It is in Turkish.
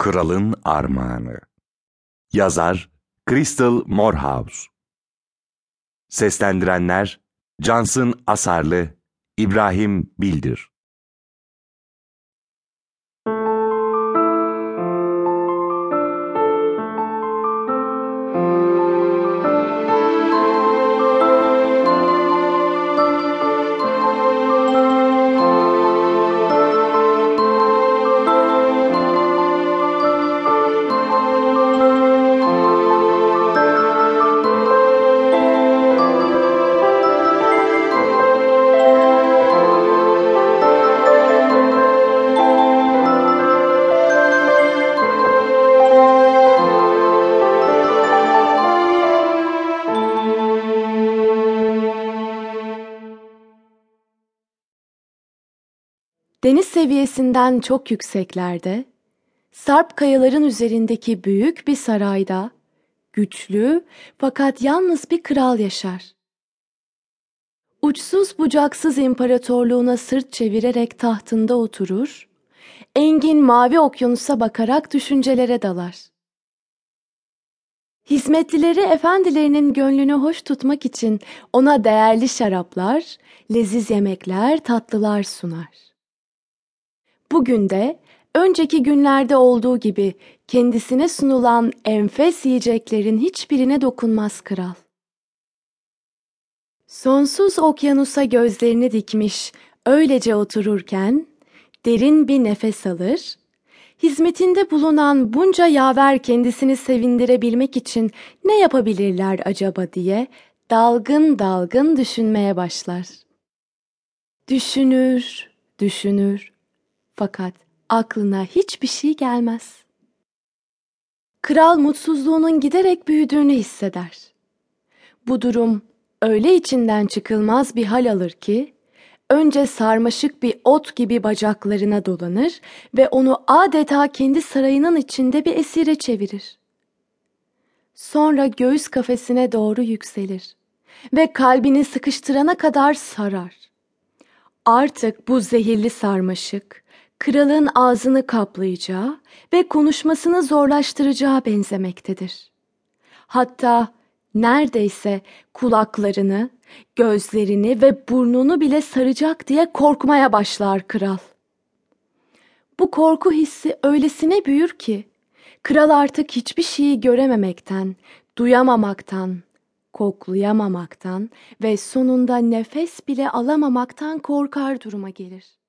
Kralın Armağanı. Yazar Crystal Morehouse. Seslendirenler Cansın Asarlı İbrahim Bildir Deniz seviyesinden çok yükseklerde, sarp kayaların üzerindeki büyük bir sarayda, güçlü fakat yalnız bir kral yaşar. Uçsuz bucaksız imparatorluğuna sırt çevirerek tahtında oturur, engin mavi okyanusa bakarak düşüncelere dalar. Hizmetlileri efendilerinin gönlünü hoş tutmak için ona değerli şaraplar, leziz yemekler, tatlılar sunar. Bugün de önceki günlerde olduğu gibi kendisine sunulan enfes yiyeceklerin hiçbirine dokunmaz kral. Sonsuz okyanusa gözlerini dikmiş öylece otururken derin bir nefes alır, hizmetinde bulunan bunca yaver kendisini sevindirebilmek için ne yapabilirler acaba diye dalgın dalgın düşünmeye başlar. Düşünür, düşünür, fakat aklına hiçbir şey gelmez. Kral mutsuzluğunun giderek büyüdüğünü hisseder. Bu durum öyle içinden çıkılmaz bir hal alır ki, önce sarmaşık bir ot gibi bacaklarına dolanır ve onu adeta kendi sarayının içinde bir esire çevirir. Sonra göğüs kafesine doğru yükselir ve kalbini sıkıştırana kadar sarar. Artık bu zehirli sarmaşık kralın ağzını kaplayacağı ve konuşmasını zorlaştıracağı benzemektedir. Hatta neredeyse kulaklarını, gözlerini ve burnunu bile saracak diye korkmaya başlar kral. Bu korku hissi öylesine büyür ki, kral artık hiçbir şeyi görememekten, duyamamaktan, koklayamamaktan ve sonunda nefes bile alamamaktan korkar duruma gelir.